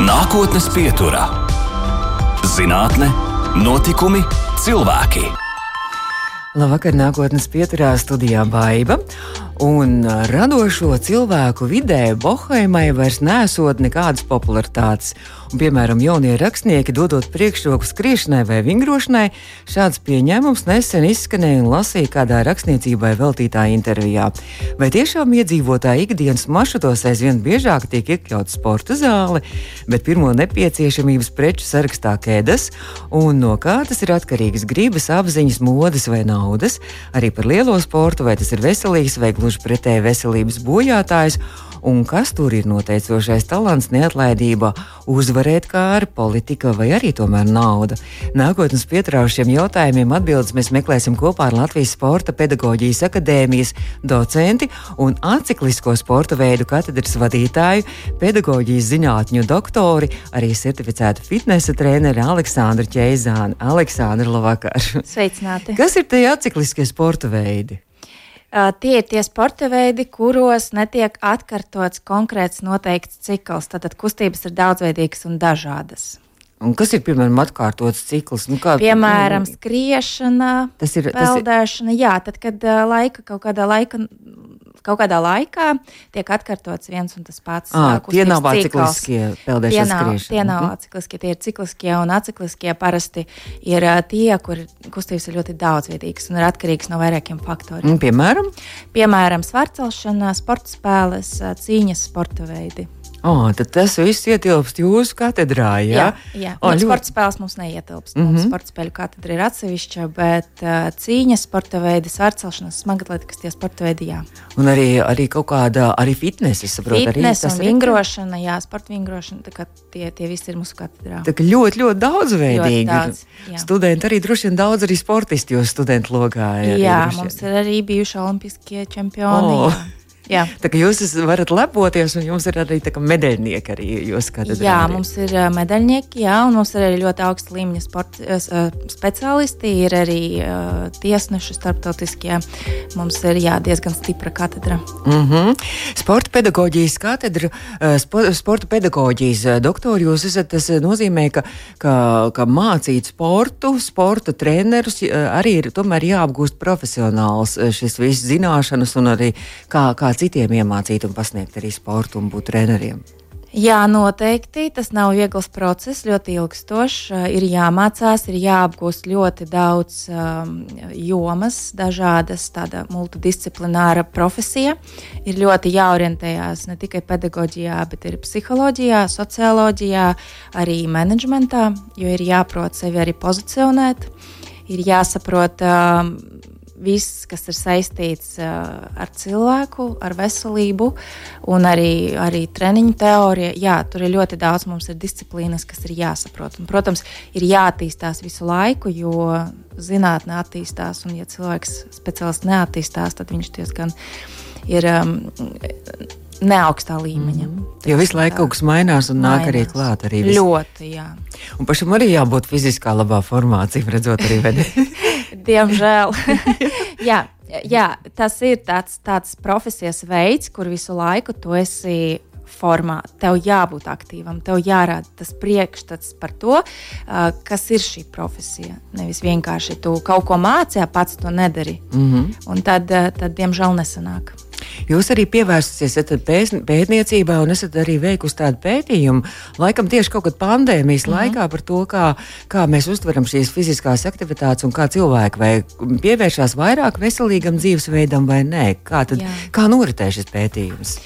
Nākotnes pieturā - zinātne, notikumi, cilvēki. Labvakar, nākotnes pieturā studijā Baiva. Un radošo cilvēku vidē bohēmai vairs nesot nekādas popularitātes. Un, piemēram, jaunie rakstnieki dodot priekšroku skriešanai vai vingrošanai, šāds pieņēmums nesen izskanēja un lasīja kādā rakstniecībai veltītā intervijā. Vai tiešām iedzīvotāji ikdienas maršrutos aizvien biežāk tiek iekļauts sporta zāle, bet pirmo nepieciešamības preču sarakstā kēdes, un no kā tas ir atkarīgs? Gribas, apziņas, modes vai naudas, arī par lielo sportu, vai tas ir veselīgs vai gluži pretēji veselības bojātājs un kas tur ir noteicošais talants, neatlaidība, uzvarēt kāri, politika vai arī tomēr nauda. Nākotnes pietraušiem jautājumiem atbildes mēs meklēsim kopā ar Latvijas Sporta pedagoģijas akadēmijas docenti un aciklisko sporta veidu katedras vadītāju, pedagoģijas zinātņu doktori, arī certificētu fitnesa treneri Aleksandru Ķeizānu. Aleksandra, labvakar! Sveicināti! Kas ir tie acikliskie sporta veidi? Tie ir tie sporta veidi, kuros netiek atkārtots konkrēts noteikts cikls. Tātad kustības ir daudzveidīgas un dažādas. Un kas ir piemēram atkārtots cikls? Nu, kā, piemēram, skriešana, tas ir peldēšana. Jā, tad, kad laika kaut kādā laika kaut kādā laikā tiek atkārtots viens un tas pats. À, tie nav cikliskie peldēšanas tie nav, tie nav mm. cikliskie, tie ir cikliskie un acikliskie parasti ir tie, kur kustības ir ļoti daudzveidīgas un ir atkarīgas no vairākiem faktoriem. Un, piemēram? Piemēram, svarcelšana, sporta spēles, cīņas sporta veidi. Oh, tad tas viss ietilpst jūsu katedrā. Ja? Jā, jā. Oh, ļoti... sporta spēles mums neietilpst. Mm -hmm. Mums sporta spēļu katedra ir atsevišķa, bet uh, cīņas sporta veidi, svārcelšanas, smagatlētikas tie sporta veidi, jā. Un arī, arī kaut kāda arī fitnesa, es saprotu, Fitness arī tas ir. vingrošana, jā, sporta vingrošana, tā kā tie, tie visi ir mūsu katedrā. Tā kā ļoti, ļoti daudzveidīgi. Ļoti daudz, jā. Studenti arī droši vien daudz arī sportisti jūsu studentu logā. Jā, jā mums ir arī bijuši olimpiskie čempioni. Oh. Jā. Jā. Tā kā jūs varat lepoties, un jums ir arī medaļnieki arī jūs. Jā, arī. mums ir medaļnieki, jā, un mums ir arī ļoti augsta līmeņa sporta speciālisti, ir arī uh, tiesneši starptautiskie. Mums ir jā, diezgan stipra katedra. Mm -hmm. Sporta pedagoģijas katedra, spo, sporta pedagoģijas doktori, jūs esat, tas nozīmē, ka, ka, ka mācīt sportu, sporta trenerus arī ir jāapgūst profesionāls šis viss zināšanas un arī kā, kā citiem iemācīt un pasniegt arī sportu un būt treneriem? Jā, noteikti. Tas nav viegls process, ļoti ilgstošs. Ir jāmācās, ir jāapgūst ļoti daudz um, jomas, dažādas, tāda multidisciplināra profesija. Ir ļoti jāorientējās ne tikai pedagoģijā, bet arī psiholoģijā, socioloģijā, arī menedžmentā, jo ir jāprot sevi arī pozicionēt. Ir jāsaprot, um, viss, kas ir saistīts ar cilvēku, ar veselību, un arī, arī treniņu teorija. Jā, tur ir ļoti daudz mums ir disciplīnas, kas ir jāsaprot. Un, protams, ir jāattīstās visu laiku, jo zinātnē attīstās, un ja cilvēks speciālists neattīstās, tad viņš diezgan ir. Um, neaugstā līmeņa. Mm. Jo visu laiku kaut kas mainās un mainās. nāk arī klāt. Arī viss. Ļoti, jā. Un pašam arī jābūt fiziskā labā formā, cik redzot arī vedi. Diemžēl. jā, jā, tas ir tāds, tāds profesijas veids, kur visu laiku tu esi formā. Tev jābūt aktīvam, tev jārāda tas priekšstats par to, kas ir šī profesija. Nevis vienkārši tu kaut ko mācīji, pats to nedari. Mm -hmm. Un tad, tad, diemžēl, nesanāk. Jūs arī pievērsusies pētniecībā un esat arī veikusi tādu pētījumu, laikam tieši kaut kad pandēmijas mm -hmm. laikā par to, kā, kā mēs uztveram šīs fiziskās aktivitātes un kā cilvēki vai pievēršās vairāk veselīgam dzīvesveidam vai nē. Kā, tad, Jā. kā noritē šis pētījums?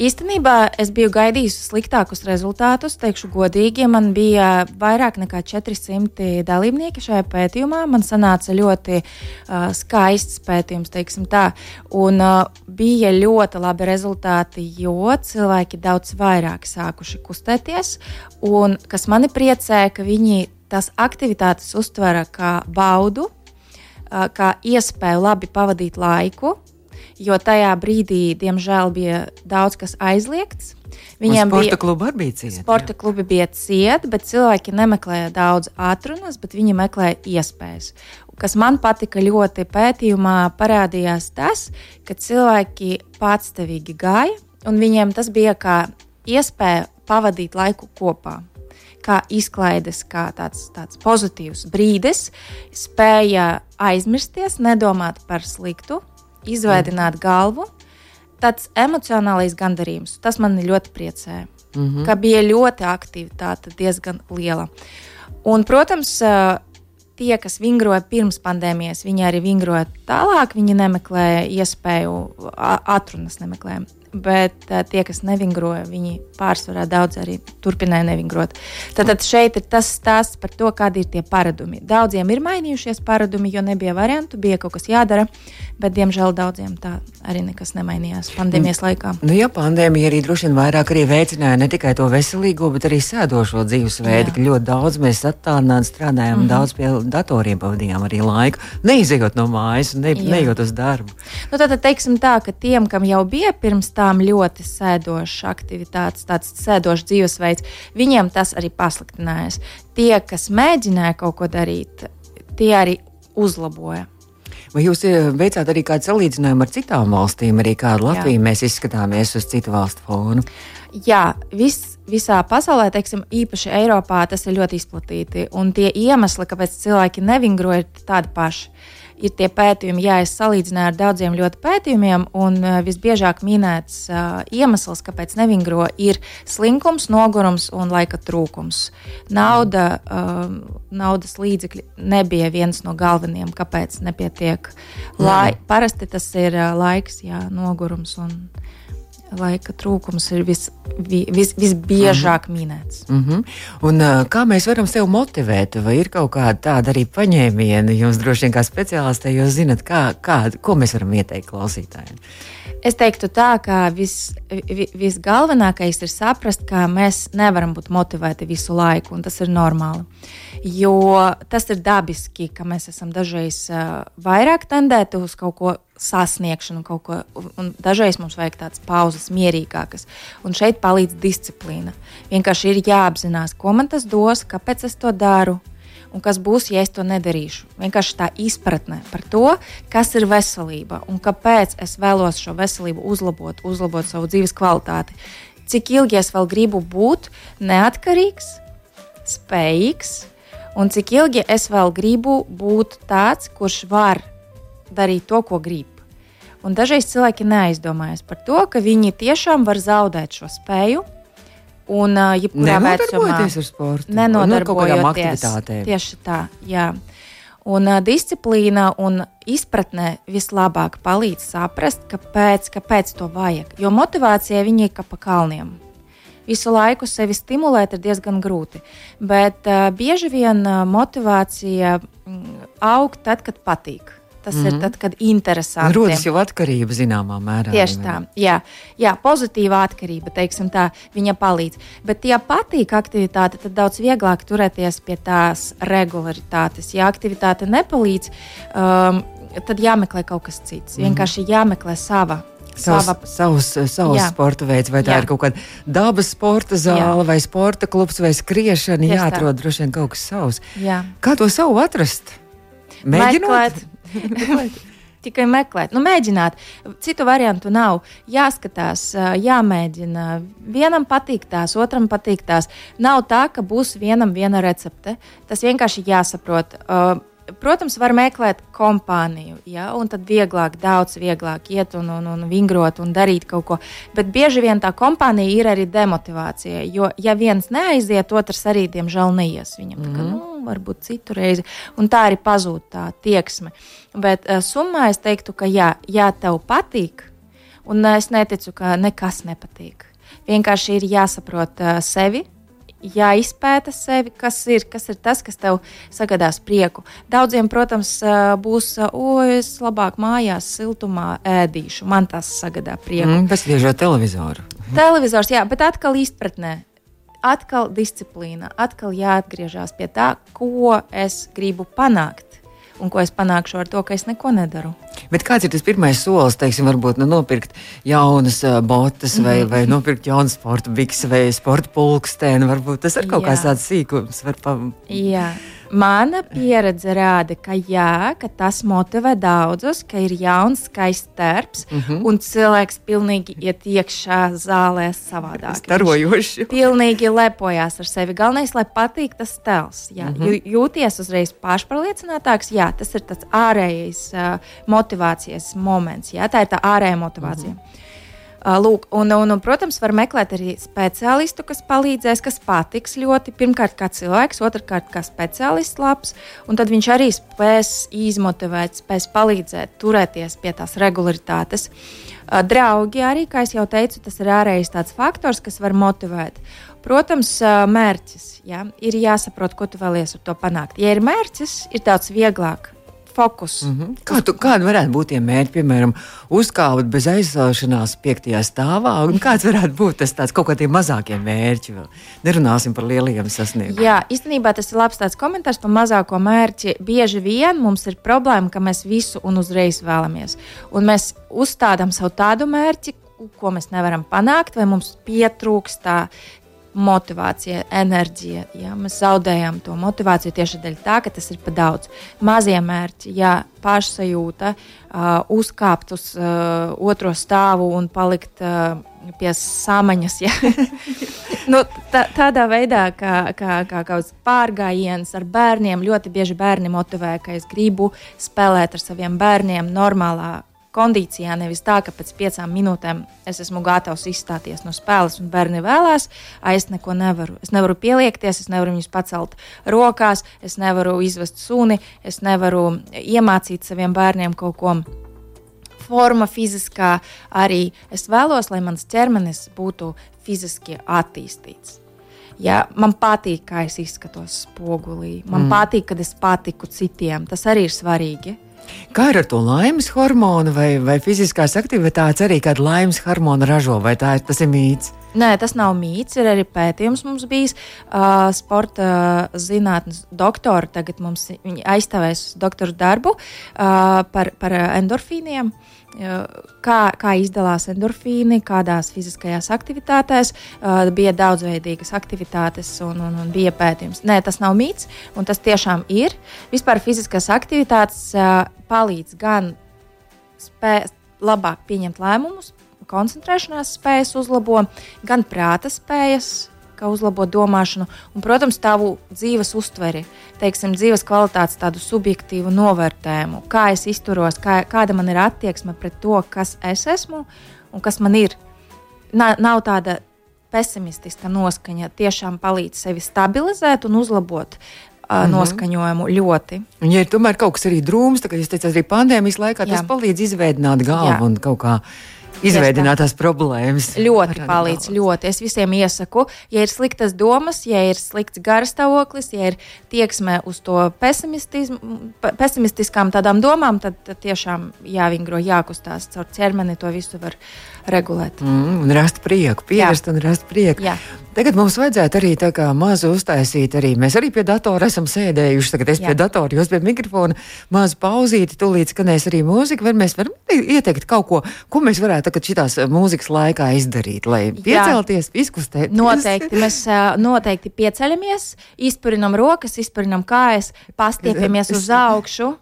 Īstenībā es biju gaidījusi sliktākus rezultātus, teikšu godīgi. Man bija vairāk nekā 400 dalībnieki šajā pētījumā. Man sanāca ļoti uh, skaists pētījums, teiksim tā. Un uh, bija ļoti labi rezultāti, jo cilvēki daudz vairāk sākuši kustēties. Un kas mani priecē, ka viņi tās aktivitātes uztvera kā baudu, uh, kā iespēju labi pavadīt laiku jo tajā brīdī, diemžēl, bija daudz kas aizliegts. Viņiem sporta bija klubi arī bija cieti. Sporta jā. klubi bija cieti, bet cilvēki nemeklēja daudz atrunas, bet viņi meklēja iespējas. Kas man patika ļoti pētījumā, parādījās tas, ka cilvēki patstāvīgi gāja, un viņiem tas bija kā iespēja pavadīt laiku kopā. Kā izklaides, kā tāds, tāds pozitīvs brīdis, spēja aizmirsties, nedomāt par sliktu, izveidot galvu. Tāds emocionālais gandarījums, tas man ļoti priecēja. Mm -hmm. Ka bija ļoti aktivitāte, diezgan liela. Un, protams, tie, kas vingroja pirms pandēmijas, viņi arī vingroja tālāk. Viņi nemeklēja iespēju, atrunas nemeklēja bet uh, tie, kas nevingroja, viņi pārsvarā daudz arī turpināja nevingrot. Tad, tad šeit ir tas stāsts par to, kādi ir tie paradumi. Daudziem ir mainījušies paradumi, jo nebija variantu, bija kaut kas jādara, bet diemžēl daudziem tā arī nekas nemainījās pandēmijas laikā. Nu, ja pandēmija arī droši vien vairāk arī veicināja ne tikai to veselīgo, bet arī sēdošo dzīvesveidu, ka ļoti daudz mēs attālināti strādājām, mm -hmm. daudz pie datoriem pavadījām arī laiku, neizejot no mājas, ne, neejot uz darbu. Nu, tad, teiksim tā, ka tiem, kam jau bija pirms tam, tām ļoti sēdošas aktivitātes, tāds sēdošs dzīvesveids, viņiem tas arī pasliktinājās. Tie, kas mēģināja kaut ko darīt, tie arī uzlaboja. Vai jūs eh, veicāt arī kādu salīdzinājumu ar citām valstīm, arī kādu Latviju Jā. mēs izskatāmies uz citu valstu fonu? Jā, vis, visā pasaulē, teiksim, īpaši Eiropā, tas ir ļoti izplatīti. Un tie iemesli, kāpēc cilvēki nevingroja, ir tādi paši ir tie pētījumi, jā, es salīdzināju ar daudziem ļoti pētījumiem, un uh, visbiežāk minēts uh, iemesls, kāpēc nevingro, ir slinkums, nogurums un laika trūkums. Nauda, uh, naudas līdzekļi nebija viens no galvenajiem, kāpēc nepietiek. Lai, parasti tas ir uh, laiks, jā, nogurums un laika trūkums ir vis, vis, visbiežāk mm minēts. Mm -hmm. Un, kā mēs varam sevi motivēt? Vai ir kaut kāda tāda arī paņēmiena? Jums droši vien kā speciālistē, jūs zinat, kā, kā, ko mēs varam ieteikt klausītājiem. Es teiktu tā, ka vis, vis, visgalvenākais ir saprast, ka mēs nevaram būt motivēti visu laiku, un tas ir normāli. Jo tas ir dabiski, ka mēs esam dažreiz vairāk tendēti uz kaut ko sasniegšanu, kaut ko, un dažreiz mums vajag tādas pauzes, mierīgākas. Un šeit palīdz disciplīna. Vienkārši ir jāapzinās, ko man tas dos, kāpēc es to daru. Un kas būs, ja es to nedarīšu? Vienkārši tā izpratne par to, kas ir veselība un kāpēc es vēlos šo veselību uzlabot, uzlabot savu dzīves kvalitāti. Cik ilgi es vēl gribu būt neatkarīgs, spējīgs, un cik ilgi es vēl gribu būt tāds, kurš var darīt to, ko grib. Un dažreiz cilvēki neaizdomājas par to, ka viņi tiešām var zaudēt šo spēju. Un, uh, jebkurā vecumā, ar sportu, nenodarbojoties ar tieši tā, jā. Un uh, disciplīna un izpratne vislabāk palīdz saprast, kāpēc, kāpēc to vajag. Jo motivācija viņa ir kā pa kalniem. Visu laiku sevi stimulēt ir diezgan grūti, bet uh, bieži vien uh, motivācija mm, aug tad, kad patīk. Tas mm -hmm. ir mhm. tad, kad interesanti. Rodas jau atkarība zināmā mērā. Tieši tā, jā, jā pozitīva atkarība, teiksim tā, viņa palīdz. Bet, ja patīk aktivitāte, tad daudz vieglāk turēties pie tās regularitātes. Ja aktivitāte nepalīdz, um, tad jāmeklē kaut kas cits. Mm -hmm. Vienkārši jāmeklē sava Savs, Sava... savs, savs jā. sporta veids, vai tā jā. ir kaut kāda dabas sporta zāle, jā. vai sporta klubs, vai skriešana. Tieši jāatrod tā. droši vien kaut kas savs. Jā. Kā to savu atrast? Mēģinot? Meklēt, Tikai meklēt, nu, mēģināt. Citu variantu nav. Jāskatās, jāmēģina. Vienam patīk tās, otram patīk tās. Nav tā, ka būs vienam viena recepte. Tas vienkārši jāsaprot. Protams, var meklēt kompāniju, ja, un tad vieglāk, daudz vieglāk iet un, un, un vingrot un darīt kaut ko. Bet bieži vien tā kompānija ir arī demotivācija. Jo, ja viens neaiziet, otrs arī, diemžēl, neies. Viņam mm tā kā, mhm. nu, varbūt citu reizi. Un tā arī pazūd tā tieksme. Bet uh, summā es teiktu, ka jā, jā tev patīk, un uh, es neticu, ka nekas nepatīk. Vienkārši ir jāsaprot uh, sevi, jāizpēta sevi, kas ir, kas ir tas, kas tev sagādās prieku. Daudziem, protams, būs, o, es labāk mājās, siltumā ēdīšu. Man tas sagādā prieku. Mm, Paskatīšos televizoru. Televizors, jā, bet atkal izpratnē. Atkal disciplīna, atkal jāatgriežas pie tā, ko es gribu panākt un ko es panākšu ar to, ka es neko nedaru. Bet kāds ir tas pirmais solis, teiksim, varbūt nu, nopirkt jaunas botas vai, mm -hmm. vai nopirkt jaunu sporta bikses vai sporta pulksteni? Varbūt tas ir kaut kāds tāds sīkums. Pa... Jā. Mana pieredze rāda, ka, jā, ka tas motivē daudzus, ka ir jauns, skaists darbs, mm -hmm. un cilvēks pilnīgi iet iekšā zālē savādāk. Starojoši. Pilnīgi lepojas ar sevi. Galvenais, lai patīk tas tēls. Jā, mm -hmm. Jūties uzreiz pašpārliecinātāks, jā, tas ir tāds ārējais uh, motivācijas moments. Jā, tā ir tā ārējā motivācija. Mm -hmm. Lūk, un, un, un, protams, var meklēt arī speciālistu, kas palīdzēs, kas patiks ļoti. Pirmkārt, kā cilvēks, otrkārt, kā speciālists labs, un tad viņš arī spēs izmotivēt, spēs palīdzēt turēties pie tās regularitātes. Draugi arī, kā jau teicu, tas ir ārējais tāds faktors, kas var motivēt. Protams, mērķis ja, ir jāsaprot, ko tu vēlies ar to panākt. Ja ir mērķis, ir daudz vieglāk fokus. Mm -hmm. Kā tu, kādi varētu būt tie mērķi, piemēram, uzkāpt bez aizsāšanās piektajā stāvā? Kāds varētu būt tas tāds, kaut kādiem mazākiem mērķiem? Vēl? Nerunāsim par lieliem sasniegumiem. Jā, īstenībā tas ir labs komentārs par mazāko mērķi. Bieži vien mums ir problēma, ka mēs visu un uzreiz vēlamies. Un mēs uzstādām savu tādu mērķi, ko mēs nevaram panākt, vai mums pietrūkst tā motivācija, enerģija. Ja? Mēs zaudējam to motivāciju tieši dēļ tā, ka tas ir par daudz. Mazie mērķi, ja pašsajūta, uh, uzkāpt uz uh, otro stāvu un palikt uh, pie samaņas. Ja? nu, tā, tādā veidā, kā, kā, kā kaut kāds pārgājiens ar bērniem, ļoti bieži bērni motivē, ka es gribu spēlēt ar saviem bērniem normālā kondīcijā, nevis tā, ka pēc piecām minūtēm es esmu gatavs izstāties no spēles, un bērni vēlās, ah, es neko nevaru. Es nevaru pieliekties, es nevaru viņus pacelt rokās, es nevaru izvest suni, es nevaru iemācīt saviem bērniem kaut ko. Forma fiziskā arī es vēlos, lai mans ķermenis būtu fiziski attīstīts. Ja, man patīk, kā es izskatos spogulī. Man mm. patīk, kad es patiku citiem. Tas arī ir svarīgi. Kā ir ar to laimes hormonu vai, vai fiziskās aktivitātes arī kāda laimes hormona ražo, vai tā ir, tas ir mīts? Nē, tas nav mīts. Ir arī pētījums mums bijis. Uh, sporta zinātnes doktori tagad mums aizstāvēs doktora darbu uh, par, par endorfīniem. Uh, kā, kā izdalās endorfīni, kādās fiziskajās aktivitātēs. Uh, bija daudzveidīgas aktivitātes un, un, un bija pētījums. Nē, tas nav mīts, un tas tiešām ir. Vispār fiziskās aktivitātes uh, palīdz gan spēt labāk pieņemt lēmumus, koncentrēšanās spējas uzlabo, gan prāta spējas kā uzlabot domāšanu, un, protams, tavu dzīves uztveri, teiksim, dzīves kvalitātes tādu subjektīvu novērtējumu, kā es izturos, kā, kāda man ir attieksme pret to, kas es esmu un kas man ir. Nav, nav tāda pesimistiska noskaņa, tiešām palīdz sevi stabilizēt un uzlabot. Mm -hmm. noskaņojumu ļoti. Un, ja ir tomēr kaut kas arī drūms, tad, kā jūs teicāt, arī pandēmijas laikā, Jā. tas palīdz izveidot galvu Jā. un kaut kā izveidinātās problēmas. Ļoti palīdz, daudz. ļoti. Es visiem iesaku, ja ir sliktas domas, ja ir slikts garstāvoklis, ja ir tieksme uz to pesimistiskām tādām domām, tad, tad tiešām jāvingro, jākustās caur ķermeni, to visu var regulēt. Mm, un rast prieku, pierast un rast prieku. Jā. Tagad mums vajadzētu arī tā kā mazu uztaisīt. Arī. Mēs arī pie datora esam sēdējuši. Tagad es Jā. pie datora, jūs pie mikrofona. Mazu pauzīti, tūlīt skanēs arī mūzika. Vai mēs varam ieteikt kaut ko, ko mēs varētu tagad šitās mūzikas laikā izdarīt, lai piecelties, izkustēties? Noteikti. Mēs noteikti pieceļamies, izpurinam rokas, izpurinam kājas, pastiepamies uz augšu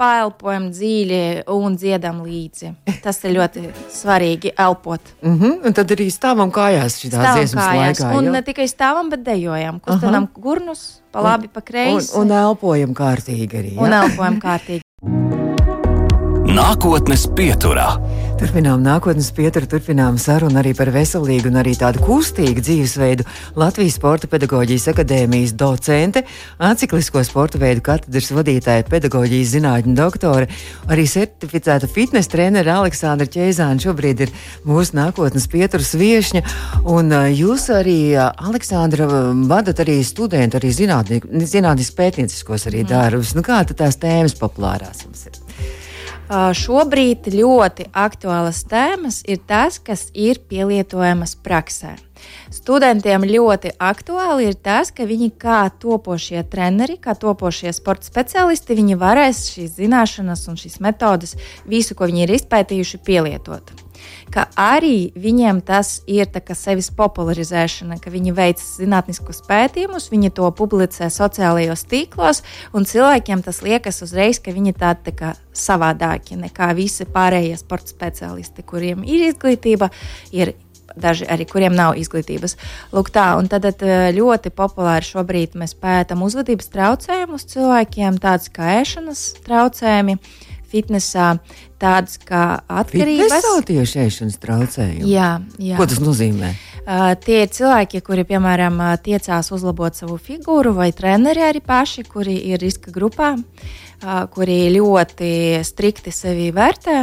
paelpojam dziļi un dziedam līdzi. Tas ir ļoti svarīgi elpot. Mm -hmm. Un tad arī stāvam kājās šajā dziesmas kājās. laikā. Un jo? ne tikai stāvam, bet dejojam. Kustinam gurnus pa labi, pa kreisi. Un, un elpojam kārtīgi arī. Ja? Un elpojam kārtīgi. Nākotnes pieturā. Turpinām nākotnes pieturu, turpinām sarunu arī par veselīgu un arī tādu kustīgu dzīvesveidu. Latvijas Sporta pedagoģijas akadēmijas docente, atciklisko sporta veidu katedras vadītāja, pedagoģijas zinātņu doktore, arī certificēta fitnes trenere Aleksandra Čeizāna šobrīd ir mūsu nākotnes pieturas viešņa. Un jūs arī, Aleksandra, vadat arī studentu, arī zinātnisku pētnieciskos arī darbus. Nu, kā tās tēmas populārās jums ir? Šobrīd ļoti aktuālas tēmas ir tas, kas ir pielietojamas praksē. Studentiem ļoti aktuāli ir tas, ka viņi kā topošie treneri, kā topošie sporta speciālisti, viņi varēs šīs zināšanas un šīs metodas, visu, ko viņi ir izpētījuši, pielietot. Ka arī viņiem tas ir sevis popularizēšana, ka viņi veic zinātniskus pētījumus, viņi to publicē sociālajos tīklos, un cilvēkiem tas liekas uzreiz, ka viņi tādi tā kā savādāki nekā visi pārējie sporta speciālisti, kuriem ir izglītība, ir daži arī kuriem nav izglītības. Lūk, tā, un tad eh, ļoti populāri šobrīd mēs pētām uzvedības traucējumus cilvēkiem, tādus kā ēšanas traucējumi. Fitnesā tādas kā atkarības. Tas ir tieši ēšanas traucējumi. Jā, jā. Ko tas nozīmē? Uh, tie ir cilvēki, kuri, piemēram, tiecās uzlabot savu figūru, vai treneri arī paši, kuri ir riska grupā. Uh, kuri ļoti strikti sevi vērtē.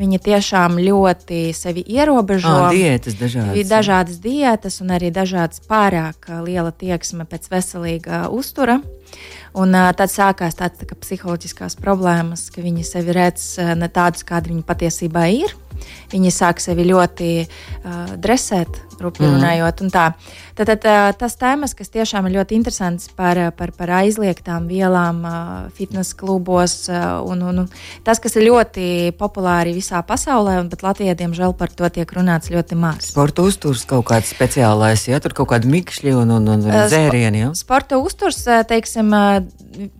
Viņi tiešām ļoti sevi ierobežo. Ah, diētas dažādas. Dažādas diētas un arī dažādas pārāk liela tieksme pēc veselīga uztura. Un tad sākās tādas tā psiholoģiskās problēmas, ka viņi sevi redz ne tādus, kādi viņi patiesībā ir. Viņi sāk sevi ļoti uh, dresēt, rupi mm. runājot. Tad, tad uh, tas tēmas, kas tiešām ir ļoti interesants par, par, par aizliegtām vielām uh, fitnesa klubos, uh, un, un, un tas, kas ir ļoti populāri visā pasaulē, bet Latvijā, diemžēl, par to tiek runāts ļoti maz. Sporta uzturs kaut kāds speciālais, ja tur kaut kādi mikšļi un, un, un dzērieni. Ja? Sporta uzturs, teiksim,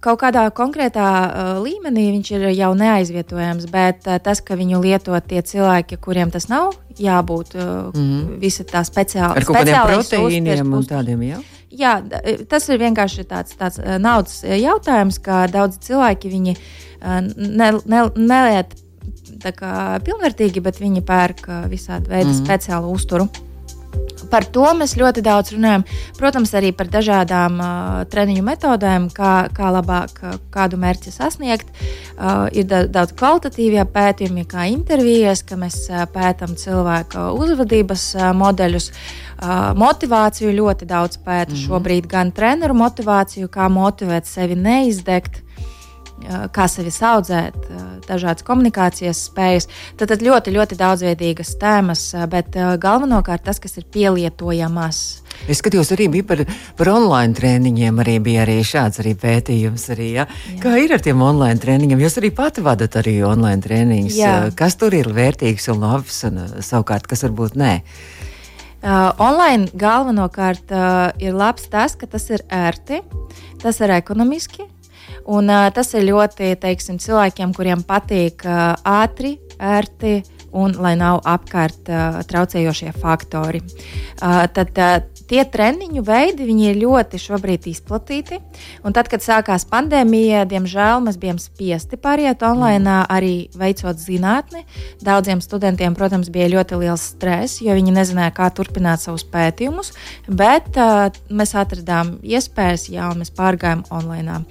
kaut kādā konkrētā uh, līmenī viņš ir jau neaizvietojams, bet uh, tas, ka viņu lieto tie cilvēki, kuriem tas nav jābūt, uh, mm. visa tā speciāla. Ar kaut kādiem proteīniem un tādiem, jā? Jā, tas ir vienkārši tāds, tāds naudas jautājums, ka daudz cilvēki viņi ne, ne, neliet tā kā pilnvērtīgi, bet viņi pērk visādi veidi mm. speciālu uzturu. Par to mēs ļoti daudz runājam. Protams, arī par dažādām uh, treniņu metodēm, kā, kā labāk uh, kādu mērķi sasniegt. Uh, ir da daudz kvalitatīvie pētījumi, kā intervijas, ka mēs uh, pētām cilvēku uzvedības uh, modeļus. Uh, motivāciju ļoti daudz pēta mm -hmm. šobrīd, gan treneru motivāciju, kā motivēt sevi neizdegt kā sevi audzēt, dažādas komunikācijas spējas. Tad, tad ļoti, ļoti daudzveidīgas tēmas, bet galvenokārt tas, kas ir pielietojamās. Es skatījos, arī bija par, par online treniņiem. Arī bija arī šāds arī pētījums. Arī, ja? Jā. Kā ir ar tiem online treniņiem? Jūs arī pati vadat arī online treniņus. Jā. Kas tur ir vērtīgs un labs, un savukārt, kas varbūt nē? Uh, online galvenokārt uh, ir labs tas, ka tas ir ērti, tas ir ekonomiski, Un, uh, tas ir ļoti teiksim, cilvēkiem, kuriem patīk uh, ātri, ērti un lai nav apkārt uh, traucējošie faktori. Uh, tad uh, tie treniņu veidi ir ļoti šobrīd izplatīti. Un tad, kad sākās pandēmija, diemžēl mēs bijām spiesti pāriet online, mm. arī veicot zinātni. Daudziem studentiem, protams, bija ļoti liels stress, jo viņi nezināja, kā turpināt savus pētījumus. Bet uh, mēs atradām iespējas, jā, un mēs pārgājām online.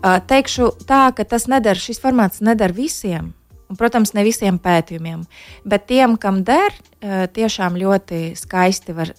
Uh, teikšu tā, ka tas nedara, šis formāts nedara visiem. Un, protams, ne visiem pētījumiem, bet tiem, kam der, tiešām ļoti skaisti var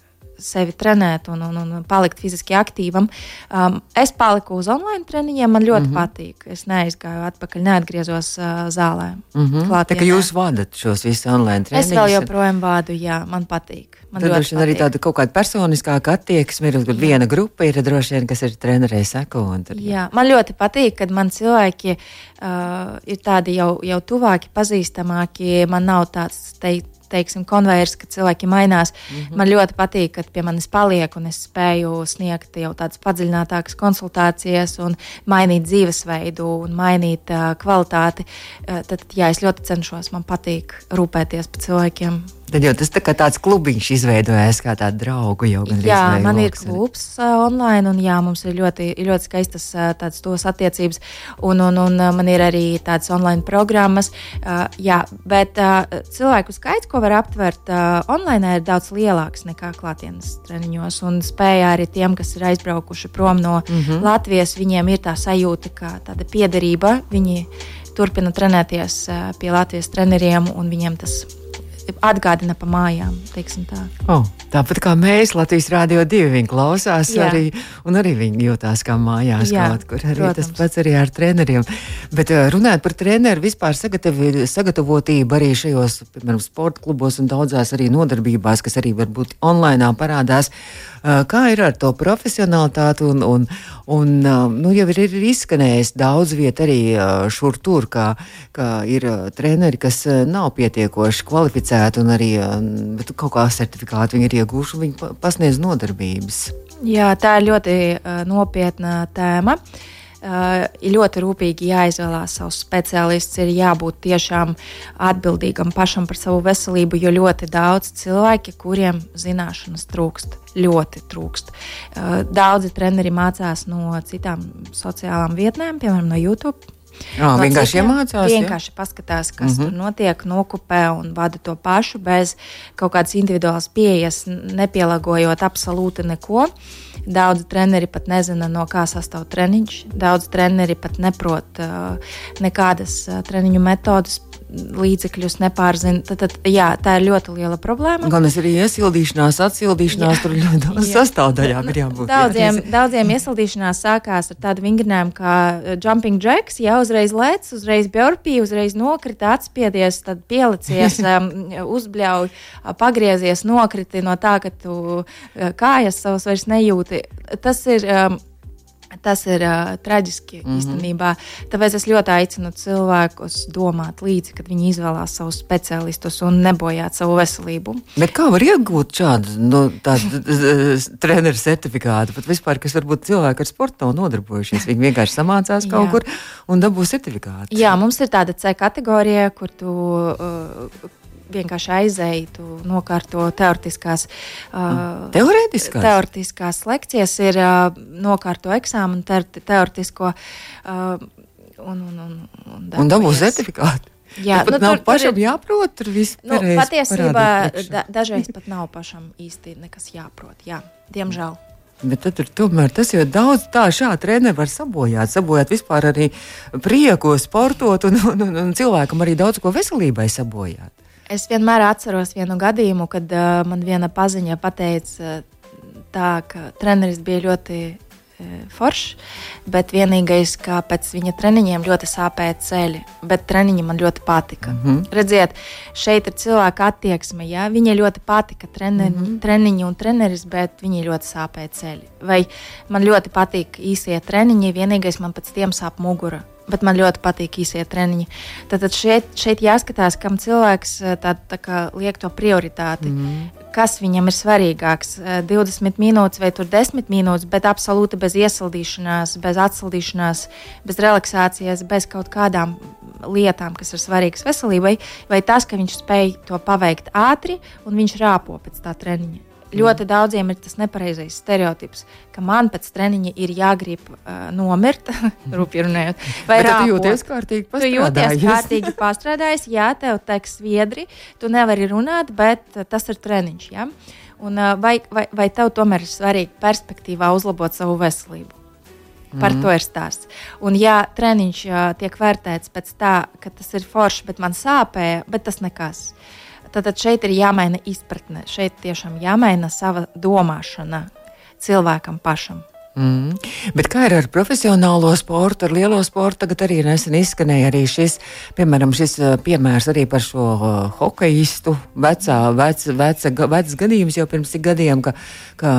sevi trenēt un, un, un palikt fiziski aktīvam. Um, es paliku uz online treniņiem, man ļoti mm -hmm. patīk. Es neaizgāju atpakaļ, neatgriezos uh, zālē. Mm -hmm. Tā kā jūs vadat šos visus online treniņus? Es vēl joprojām vādu, jā, man patīk. Man Tad droši vien arī tāda kaut kāda personiskāka attieksme ir, kad viena grupa ir droši vien, kas ir trenerei seko. Tad, jā, man ļoti patīk, kad man cilvēki uh, ir tādi jau, jau tuvāki, pazīstamāki. Man nav tāds teikt teiksim, konvejers, ka cilvēki mainās. Mm -hmm. Man ļoti patīk, ka pie manis paliek un es spēju sniegt jau tādas padziļinātākas konsultācijas un mainīt dzīvesveidu un mainīt uh, kvalitāti. Uh, tad, jā, es ļoti cenšos, man patīk rūpēties par cilvēkiem. Tad jau tas tā kā tāds klubiņš izveidojās, kā tāda draugu jau gan Jā, man ir klubs uh, online, un jā, mums ir ļoti, ļoti skaistas uh, tādas tos attiecības, un, un, un man ir arī tādas online programmas. Uh, jā, bet uh, cilvēku skaits, ko var aptvert uh, online, ir daudz lielāks nekā klātienes treniņos, un spēja arī tiem, kas ir aizbraukuši prom no mm -hmm. Latvijas, viņiem ir tā sajūta, ka tāda piederība, viņi turpina trenēties uh, pie Latvijas treneriem, un viņiem tas ir atgādina pa mājām. Tā. Oh, tāpat kā mēs Latvijas Rādio 2 viņi klausās, Jā. arī, un arī viņi jūtās kā mājās Jā, kaut kur. Arī protams. tas pats arī ar treneriem. Bet eh, runājot par treneru, vispār sagatavotību arī šajos, piemēram, sporta klubos un daudzās arī nodarbībās, kas arī varbūt online parādās. Eh, kā ir ar to profesionālitāti? Un, un, un, eh, nu, jau ir, ir izskanējis daudz vietu arī šur tur, kā, kā ir treneri, kas nav pietiekoši kvalificēti certificēti, un arī kaut kā certifikāti viņi ir iegūši, viņi pasniedz nodarbības. Jā, tā ir ļoti uh, nopietna tēma. Uh, ļoti rūpīgi jāizvēlās savs speciālists, ir jābūt tiešām atbildīgam pašam par savu veselību, jo ļoti daudz cilvēki, kuriem zināšanas trūkst, ļoti trūkst. Uh, daudzi treneri mācās no citām sociālām vietnēm, piemēram, no YouTube Jā, no vienkārši citiem, iemācās. Vienkārši ja? paskatās, kas mm -hmm. tur notiek, nokupē un vada to pašu bez kaut kādas individuālas pieejas, nepielāgojot absolūti neko. Daudz treneri pat nezina, no kā sastāv treniņš. Daudz treneri pat neprot uh, nekādas uh, treniņu metodas līdzekļus nepārzina. Tad, tad, jā, tā ir ļoti liela problēma. Gan es arī iesildīšanās, atsildīšanās, jā. tur ļoti daudz sastāvdaļām ir jābūt. Daudziem, jā. daudziem iesildīšanās sākās ar tādu vingrinājumu kā uh, jumping jacks, jā, uzreiz lec, uzreiz bjorpī, uzreiz nokrita, atspiedies, tad pielicies, um, uzbļauj, pagriezies, nokriti no tā, ka tu uh, kājas savas vairs nejūti. Tas ir um, Tas ir uh, traģiski mm -hmm. īstenībā. Tāpēc es ļoti aicinu cilvēkus domāt līdzi, kad viņi izvēlās savus speciālistus un nebojāt savu veselību. Bet kā var iegūt šādu nu, treneru certifikātu? Pat vispār, kas varbūt cilvēki ar sportu nav nodarbojušies. Viņi vienkārši samācās kaut Jā. kur un dabū certifikātu. Jā, mums ir tāda C kategorija, kur tu. Uh, vienkārši aizēji, tu nokārto teoretiskās, uh, teoretiskās? teoretiskās lekcijas, ir uh, nokārto eksāmenu, te, teoretisko uh, un, un, un, un, un dabū certifikātu. Jā, nu, nav tur, pašam tur ir, jāprot, tur viss nu, patiesībā da, dažreiz pat nav pašam īsti nekas jāprot. Jā, diemžēl. Bet tad, tomēr tas jau daudz tā, šādi treniņi var sabojāt. Sabojāt vispār arī prieku, sportot, un, un, un, un cilvēkam arī daudz ko veselībai sabojāt. Es vienmēr atceros vienu gadījumu, kad uh, man viena paziņa pateica, tā, ka treneris bija ļoti uh, foršs, bet vienīgais, kā pēc viņa treniņiem ļoti sāpēja ceļi, bet treniņi man ļoti patika. Mm -hmm. Redziet, šeit ir cilvēka attieksme, ja viņai ļoti patika treniņi, mm -hmm. treniņi un treneris, bet viņai ļoti sāpēja ceļi. Vai man ļoti patīk īsie treniņi, vienīgais man pēc tiem sāp mugura bet man ļoti patīk īsie treniņi. Tad šeit, šeit jāskatās, kam cilvēks eh, tā, tā kā, liek to prioritāti. Mm. Kas viņam ir svarīgāks? 20 eh, minūtes vai 10 minūtes, bet absolūti bez iesildīšanās, bez atsildīšanās, bez relaksācijas, bez kaut kādām lietām, kas ir svarīgas veselībai, vai tas, ka viņš spēj to paveikt ātri un viņš rāpo pēc tā treniņa. Ļoti daudziem ir tas nepareizais stereotips, ka man pēc treniņa ir jāgrib uh, nomirt, rupji runājot. Vai tu jūties kārtīgi pastrādājis? Tu jūties kārtīgi pastrādājis, jā, tev teiks sviedri, tu nevari runāt, bet uh, tas ir treniņš. Ja? Un, uh, vai, vai, vai tev tomēr ir svarīgi perspektīvā uzlabot savu veselību? Par mm. to ir stāsts. Un, ja treniņš uh, tiek vērtēts pēc tā, ka tas ir forši, bet man sāpēja, bet tas nekas. Uh, Tad šeit ir jāmaina izpratne, šeit tiešām jāmaina sava domāšana cilvēkam pašam. Mm. Bet kā ir ar profesionālo sportu, ar lielo sportu? Tagad arī nesen izskanēja arī šis, piemēram, šis eh, piemērs arī par šo uh, hokeistu, vecā, vec, veca, vecs gadījums jau pirms cik gadiem, ka, ka,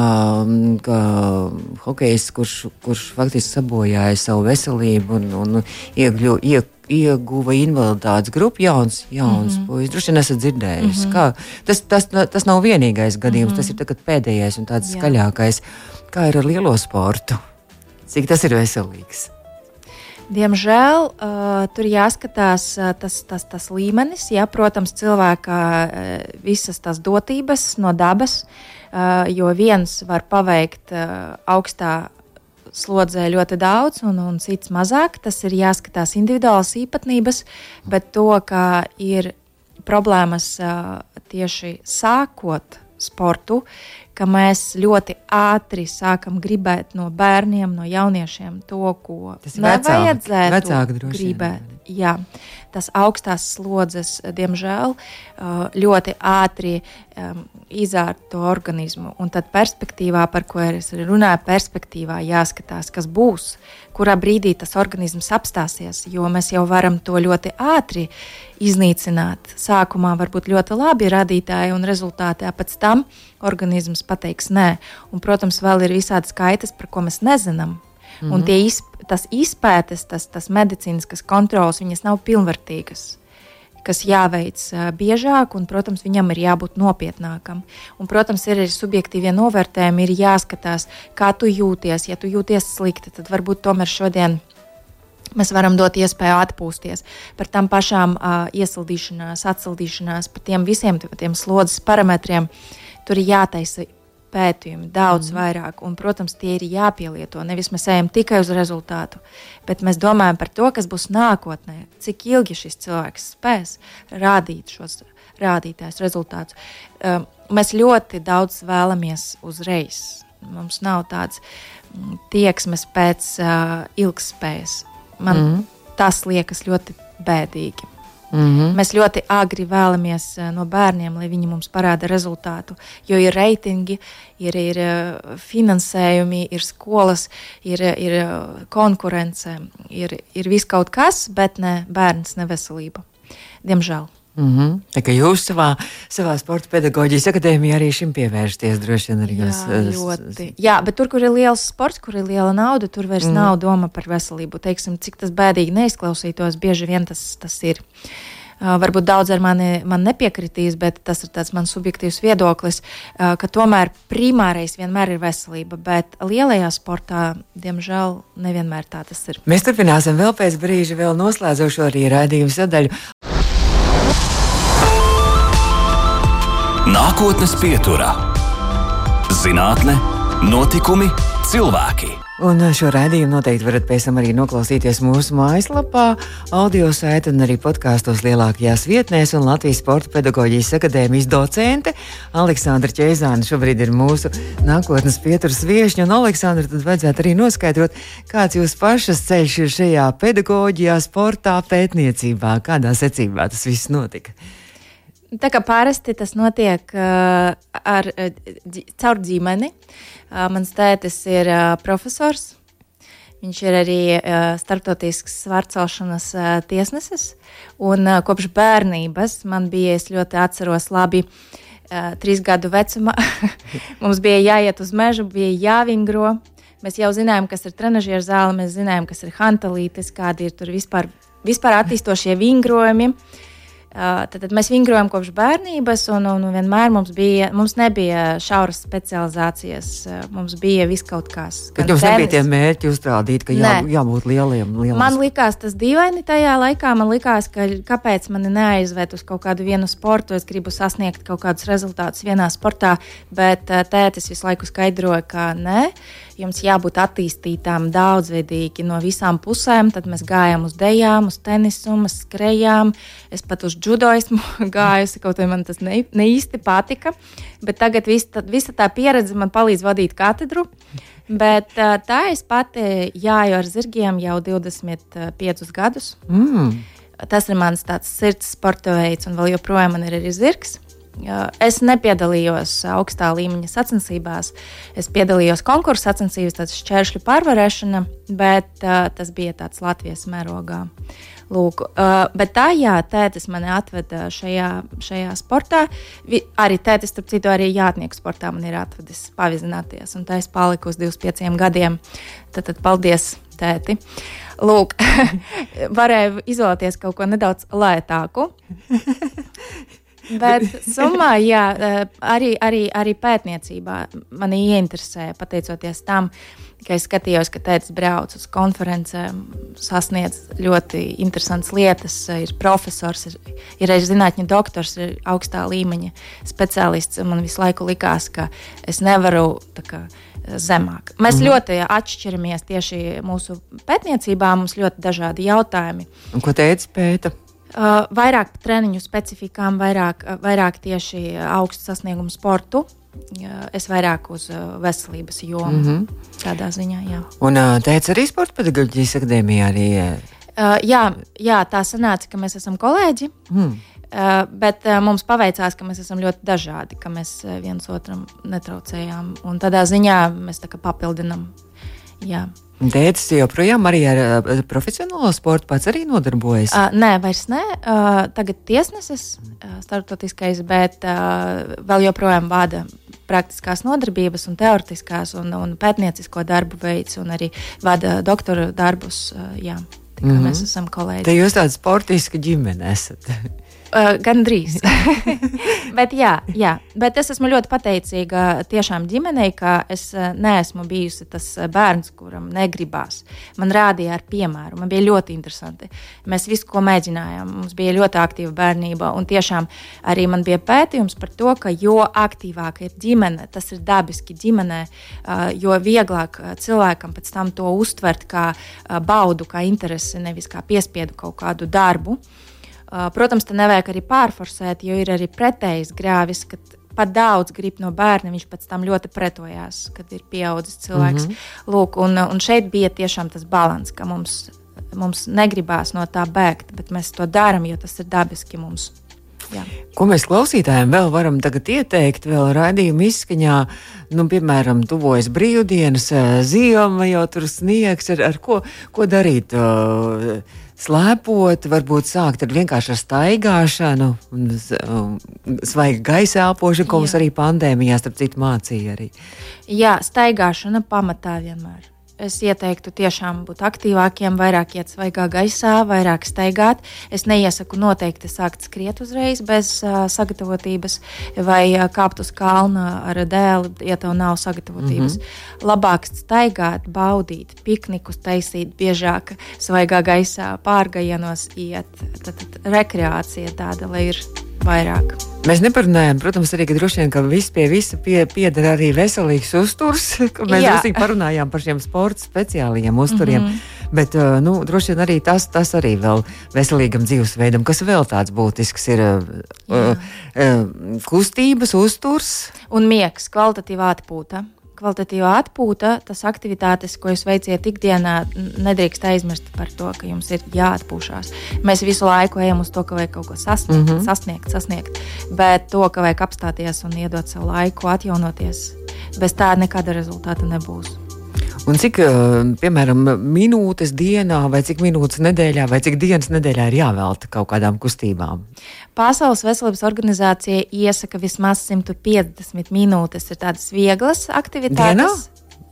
mm, ka hokeists, kurš, kurš faktiski sabojāja savu veselību un, un iegļu, ieg, ieguva invaliditātes grupu, jauns, jauns mm -hmm. puisis. Droši vien esat dzirdējusi. Mm -hmm. tas, tas, tas nav vienīgais gadījums, mm -hmm. tas ir pēdējais un tāds Jā. skaļākais. Kā ir ar lielo sportu? Cik tas ir veselīgs? Diemžēl uh, tur jāskatās uh, tas, tas, tas līmenis. Jā, protams, cilvēka uh, visas tās dotības no dabas, uh, jo viens var paveikt uh, augstā slodzē ļoti daudz, un, un cits mazāk. Tas ir jāskatās individuālas īpatnības, bet to, ka ir problēmas tieši sākot sportu, ka mēs ļoti ātri sākam gribēt no bērniem, no jauniešiem to, ko nevajadzētu vecāki, vecāki gribēt. Jā, tas augstās slodzes, diemžēl, ļoti ātri izārta to organismu. Un tad perspektīvā, par ko es runāju, perspektīvā jāskatās, kas būs, kurā brīdī tas organisms apstāsies, jo mēs jau varam to ļoti ātri iznīcināt. Sākumā var būt ļoti labi radītāji un rezultātā pēc tam organisms pateiks nē. Un, protams, vēl ir visādi skaitas, par ko mēs nezinām. Mm -hmm. Un izp tas izpētes, tas, tas medicīniskas kontrols, viņas nav pilnvērtīgas kas jāveic biežāk, un, protams, viņam ir jābūt nopietnākam. Un, protams, ir arī subjektīvie novērtējumi, ir jāskatās, kā tu jūties. Ja tu jūties slikti, tad varbūt tomēr šodien mēs varam dot iespēju atpūsties par tām pašām uh, iesildīšanās, atsildīšanās, par tiem visiem tiem slodzes parametriem. Tur ir jātaisa pētījumi daudz mm. vairāk, un, protams, tie ir jāpielieto. Nevis mēs ejam tikai uz rezultātu, bet mēs domājam par to, kas būs nākotnē, cik ilgi šis cilvēks spēs rādīt šos rādītājus, rezultātus. Um, mēs ļoti daudz vēlamies uzreiz. Mums nav tāds mm, tieksmes pēc uh, ilgspējas. Man mm. tas liekas ļoti bēdīgi. Mm -hmm. Mēs ļoti agri vēlamies uh, no bērniem, lai viņi mums parāda rezultātu. Jo ir reitingi, ir, ir uh, finansējumi, ir skolas, ir, ir uh, konkurence, ir, ir viss kaut kas, bet ne bērns, ne veselība. Diemžēl. Mm -hmm. Tā kā jūs savā, savā sporta pedagoģijas akadēmijā arī šim pievēršaties, droši vien arī jūs. Jā, ļoti. Jā, bet tur, kur ir liels sports, kur ir liela nauda, tur vairs mm. nav doma par veselību. Teiksim, cik tas bēdīgi neizklausītos, bieži vien tas, tas ir. Uh, varbūt daudz ar mani man nepiekritīs, bet tas ir mans subjektīvs viedoklis, uh, ka tomēr primārais vienmēr ir veselība, bet lielajā sportā, diemžēl, nevienmēr tā tas ir. Mēs turpināsim vēl pēc brīža, vēl noslēdzošo arī raidījumu sadaļu. Nākotnes pieturā - zinātne, notikumi, cilvēki. Un šo raidījumu noteikti varat pēc tam arī noklausīties mūsu mājaslapā, audio saitē un arī podkāstos lielākajās vietnēs. Un Latvijas Sporta pedagoģijas akadēmijas docente Aleksandra Čēzāna šobrīd ir mūsu nākotnes pieturas viešņa. Un, Aleksandra, tad vajadzētu arī noskaidrot, kāds jūsu pašas ceļš ir šajā pedagoģijā, sportā, pētniecībā, kādā secībā tas viss notika. Tā kā parasti tas notiek uh, ar, uh, caur ģimeni. Uh, mans tētis ir uh, profesors. Viņš ir arī uh, starptautisks svārcelšanas uh, tiesnesis. Un, uh, kopš bērnības man bija, es ļoti atceros, labi, uh, trīs gadu vecumā. Mums bija jāiet uz mežu, bija jāvingro. Mēs jau zinājām, kas ir trenižera zāle, mēs zinājām, kas ir hantalītes, kādi ir tur vispār, vispār attīstošie vingrojumi. Uh, Tad, mēs vingrojam kopš bērnības, un, un vienmēr mums, bija, mums nebija šauras specializācijas. Mums bija viss kaut kas. Bet jums tenis. nebija tie mērķi uzstādīt, ka jā, jābūt lieliem. lieliem. Man likās tas dīvaini tajā laikā. Man likās, ka kāpēc man neaizved uz kaut kādu vienu sportu. Es gribu sasniegt kaut kādus rezultātus vienā sportā, bet tētis visu laiku skaidroja, ka nē jums jābūt attīstītām daudzveidīgi no visām pusēm. Tad mēs gājām uz dejām, uz tenisu, uz skrejām. Es pat uz judo esmu gājusi, kaut arī man tas ne, ne īsti patika. Bet tagad vis, tā, visa tā pieredze man palīdz vadīt katedru. Bet tā es pati jāju ar zirgiem jau 25 gadus. Mm. Tas ir mans sirds sporta veids, un vēl joprojām man ir arī zirgs. Es nepiedalījos augstā līmeņa sacensībās. Es piedalījos konkursu sacensībās, tas ir šķēršļu pārvarēšana, bet uh, tas bija tāds Latvijas mērogā. Lūk, uh, bet tā, jā, tētis mani atveda šajā, šajā sportā. Vi, arī tētis, starp citu, arī jātnieku sportā man ir atvedis pavizināties, un tā es paliku uz 25 gadiem. Tad, tad paldies, tēti! Lūk, varēju izvēlēties kaut ko nedaudz lētāku. Bet summā, jā, eh, arī, arī, arī pētniecībā mani ieinteresēja, pateicoties tam, ka es skatījos, ka tēvs brauc uz konferencēm, sasniedz ļoti interesantas lietas, ir profesors, ir, ir arī zinātņu doktors, ir augstā līmeņa speciālists. Man visu laiku likās, ka es nevaru kā, zemāk. Mēs mm. ļoti atšķiramies tieši mūsu pētniecībā, mums ļoti dažādi jautājumi. Un ko teica pēta? Uh, vairāk par treniņu specifikām, vairāk, uh, vairāk tieši augstu sasniegumu sportu. Uh, es vairāk uz uh, veselības jomu mm -hmm. tādā ziņā. Jā. Un uh, teica arī Sports pedagoģijas akadēmijā arī. Uh, jā, jā, tā sanāca, ka mēs esam kolēģi. Mm. Uh, bet uh, mums paveicās, ka mēs esam ļoti dažādi, ka mēs uh, viens otram netraucējām. Un tādā ziņā mēs tā papildinām. Jā. Tētis joprojām arī ar uh, profesionālo sportu pats arī nodarbojas? Uh, nē, vairs nē. Uh, tagad tiesnesis uh, starptautiskais, bet uh, vēl joprojām vada praktiskās nodarbības un teoretiskās un, un pētniecisko darbu veids un arī vada doktora darbus. Uh, jā, tā kā mm -hmm. mēs esam kolēģi. Te jūs tāda sportiska ģimene esat. Uh, Gan drīz. bet, jā, jā, bet es esmu ļoti pateicīga tiešām ģimenei, ka es neesmu bijusi tas bērns, kuram negribās. Man rādīja ar piemēru, man bija ļoti interesanti. Mēs visu, ko mēģinājām, mums bija ļoti aktīva bērnība. Un tiešām arī man bija pētījums par to, ka jo aktīvāka ir ģimene, tas ir dabiski ģimenē, jo vieglāk cilvēkam pēc tam to uztvert kā baudu, kā interesi, nevis kā piespiedu kaut kādu darbu. Protams, te nevajag arī pārforsēt, jo ir arī pretējs grāvis, kad pat daudz grib no bērna, viņš pēc tam ļoti pretojās, kad ir pieaudzis cilvēks. Mm -hmm. Lūk, un, un šeit bija tiešām tas līdzsvars, ka mums, mums negribās no tā bēgt, bet mēs to darām, jo tas ir dabiski mums. Jā. Ko mēs klausītājiem vēl varam ieteikt, vēl raidījuma izskaņā, nu, piemēram, tuvojas brīvdienas, ziema, jau tur sniegs, ar, ar ko, ko darīt? Uh, slēpot, varbūt sākt ar vienkāršu staigāšanu, un, um, svaiga gaisa elpošanu, ko mums arī pandēmijā, starp citu, mācīja. Arī. Jā, staigāšana pamatā vienmēr. Es ieteiktu tiešām būt aktīvākiem, vairāk iet svaigā gaisā, vairāk staigāt. Es neiesaku noteikti sākt skriet uzreiz bez uh, sagatavotības vai uh, kāpt uz kalna ar dēli, ja tev nav sagatavotības. Mm -hmm. Labāk staigāt, baudīt, piknikus taisīt biežāk svaigā gaisā, pārgājienos iet. Tad, tad rekreācija tāda, lai ir vairāk. Mēs neparunājām, protams, arī, ka droši vien, ka viss pie visa pie, pieder arī veselīgs uzturs, mēs drusku parunājām par šiem sporta speciālajiem uzturiem. Mm -hmm. Bet, uh, nu, droši vien arī tas, tas arī vēl veselīgam dzīvesveidam, kas vēl tāds būtisks ir uh, uh, uh, kustības, uzturs. Un miegs, kvalitatīva atpūta kvalitatīva atpūta, tas aktivitātes, ko jūs veiciet ikdienā, nedrīkst aizmirst par to, ka jums ir jāatpūšas. Mēs visu laiku ejam uz to, ka vajag kaut ko sasniegt, mm -hmm. sasniegt, sasniegt, bet to, ka vajag apstāties un iedot sev laiku, atjaunoties, bez tā nekāda rezultāta nebūs. Un cik, piemēram, minūtes dienā, vai cik minūtes nedēļā, vai cik dienas nedēļā ir jāvelta kaut kādām kustībām? Pasaules veselības organizācija iesaka vismaz 150 minūtes. Ir tādas vieglas aktivitātes. Dienā?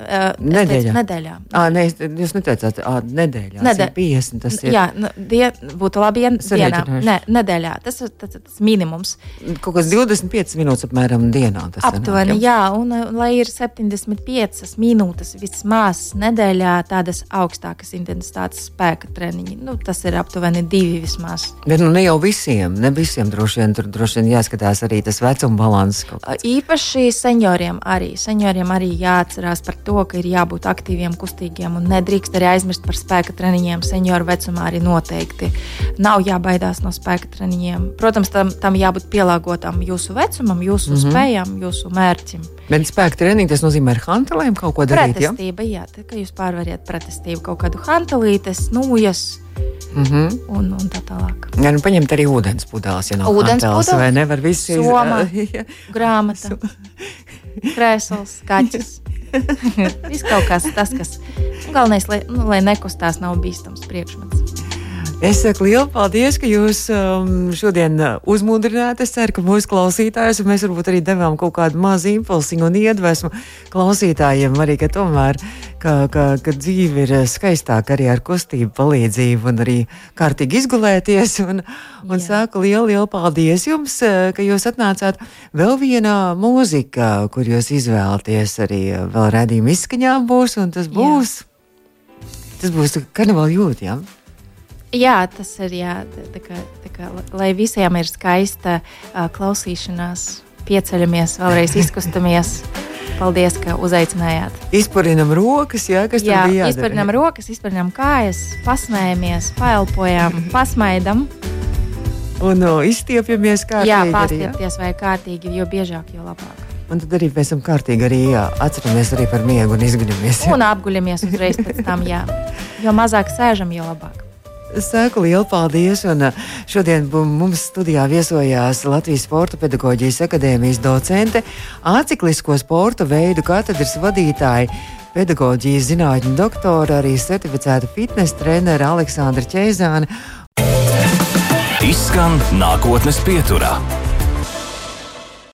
Uh, nedēļā. nedēļā. À, ne, jūs neteicāt, ah, nedēļā. Nedē... 50. Tas ir. Jā, nu, die, būtu labi, ja dienā. Ne, nedēļā. Tas ir tas, tas minimums. Kaut kas 25 minūtes apmēram dienā. Aptuveni, jā, un lai ir 75 minūtes vismaz nedēļā tādas augstākas intensitātes spēka treniņi. Nu, tas ir aptuveni divi vismaz. Bet nu, ne jau visiem, ne visiem droši vien tur droši vien jāskatās arī tas vecuma balans. Īpaši senioriem arī. Senioriem arī jāatcerās par to to, ka ir jābūt aktīviem, kustīgiem un nedrīkst arī aizmirst par spēka treniņiem. Senioru vecumā arī noteikti nav jābaidās no spēka treniņiem. Protams, tam, tam jābūt pielāgotam jūsu vecumam, jūsu mm -hmm. spējām, jūsu mērķim. Bet spēka treniņš tas nozīmē ar hantelēm kaut ko darīt. Pretestība, jā, jā tā, ka jūs pārvariet pretestību kaut kādu hantelītes, nūjas. Mm -hmm. un, un tā tālāk. Jā, nu paņemt arī ūdens pudeles, ja nav ūdens pudeles, vai nevar visi izdarīt. Grāmata, krēsls, kaķis. Viss kaut kas tāds, kas galvenais, lai, nu, lai nekustās, nav bīstams priekšmets. Es saku lielu paldies, ka jūs um, šodien uh, uzmundrinājāt. Es ceru, ka mūsu klausītājus mēs varbūt arī devām kaut kādu mazu impulsu un iedvesmu klausītājiem arī, ka tomēr ka, ka, ka dzīve ir skaistāka arī ar kustību palīdzību un arī kārtīgi izgulēties. Un, un Jā. saku lielu, lielu paldies jums, uh, ka jūs atnācāt. Vēl viena mūzika, kur jūs izvēlaties arī uh, vēl redzījuma izskaņām būs, un tas būs. Jā. Tas būs karnevāla jūtījums. Ja? Jā, tas ir jā, tā kā, tā kā, lai visiem ir skaista uh, klausīšanās, pieceļamies, vēlreiz izkustamies. Paldies, ka uzaicinājāt. Izpurinam rokas, jā, kas jā, tur bija. Jā, izpurinam rokas, izpurinam kājas, pasmējamies, paelpojam, pasmaidam. Un no, izstiepjamies kārtīgi. Jā, pastiepties vai kārtīgi, jo biežāk, jo labāk. Un tad arī pēc tam kārtīgi arī jā, atceramies arī par miegu un izguļamies. Un apguļamies uzreiz pēc tam, jā. Jo mazāk sēžam, jo labāk. Saku lielu paldies. Un uh, šodien mums studijā viesojās Latvijas Sporta pedagoģijas akadēmijas docente, aciklisko sporta veidu katedras vadītāja, pedagoģijas zinātņu doktora, arī certificēta fitnesa trenere Aleksandra Čeizāne. Izskan nākotnes pieturā.